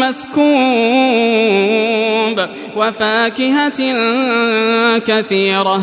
مسكوب وفاكهة كثيرة.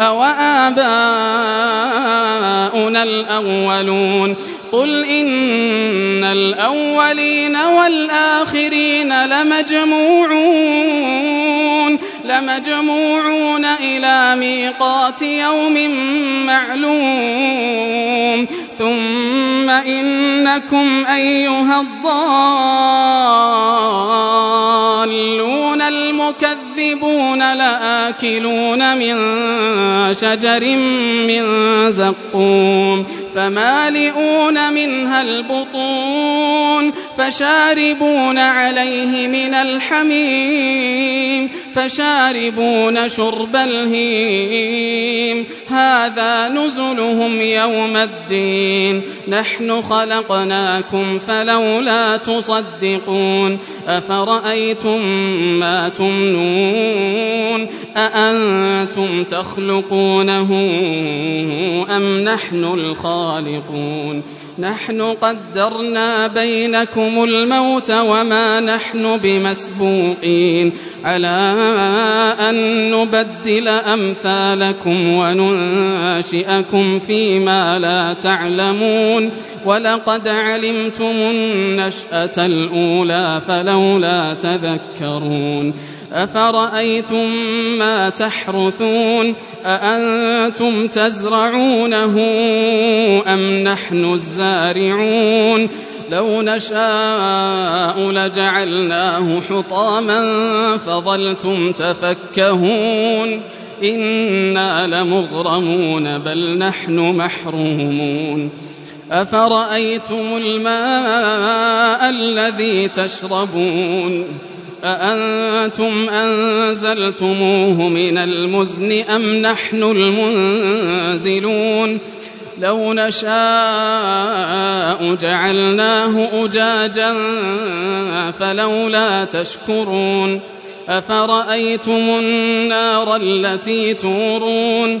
أو آباؤنا الأولون. قل إن الأولين والآخرين لمجموعون. لمجموعون إلى ميقات يوم معلوم. ثم إنكم أيها الضالون المكذبون. لآكلون من شجر من زقوم فمالئون منها البطون فشاربون عليه من الحميم فشاربون شرب الهيم. هذا نزلهم يوم الدين. نحن خلقناكم فلولا تصدقون. أفرأيتم ما تمنون؟ أأنتم تخلقونه أم نحن الخالقون؟ نحن قدرنا بينكم الموت وما نحن بمسبوقين. على أن نبدل أمثالكم وننشئكم فيما لا تعلمون. ولقد علمتم النشأة الأولى فلولا تذكرون. أفرأيتم ما تحرثون؟ أأنتم تزرعونه أم نحن الزارعون؟ لو نشاء لجعلناه حطاما فظلتم تفكهون إنا لمغرمون بل نحن محرومون أفرأيتم الماء الذي تشربون أأنتم أنزلتموه من المزن أم نحن المنزلون لو نشاء جعلناه أجاجا فلولا تشكرون أفرأيتم النار التي تورون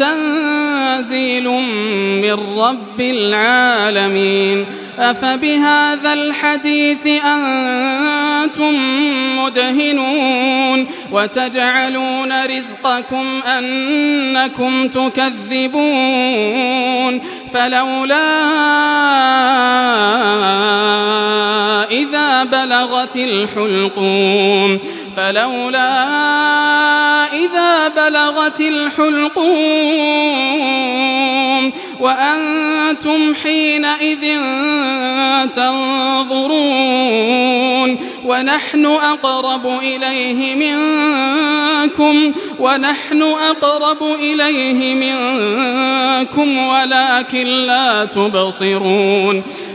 تنزيل من رب العالمين. أفبهذا الحديث أنتم مدهنون وتجعلون رزقكم أنكم تكذبون. فلولا إذا بلغت الحلقوم فلولا إذا بلغت الحلقوم وأنتم حينئذ تنظرون ونحن أقرب إليه منكم ونحن أقرب إليه منكم ولكن لا تبصرون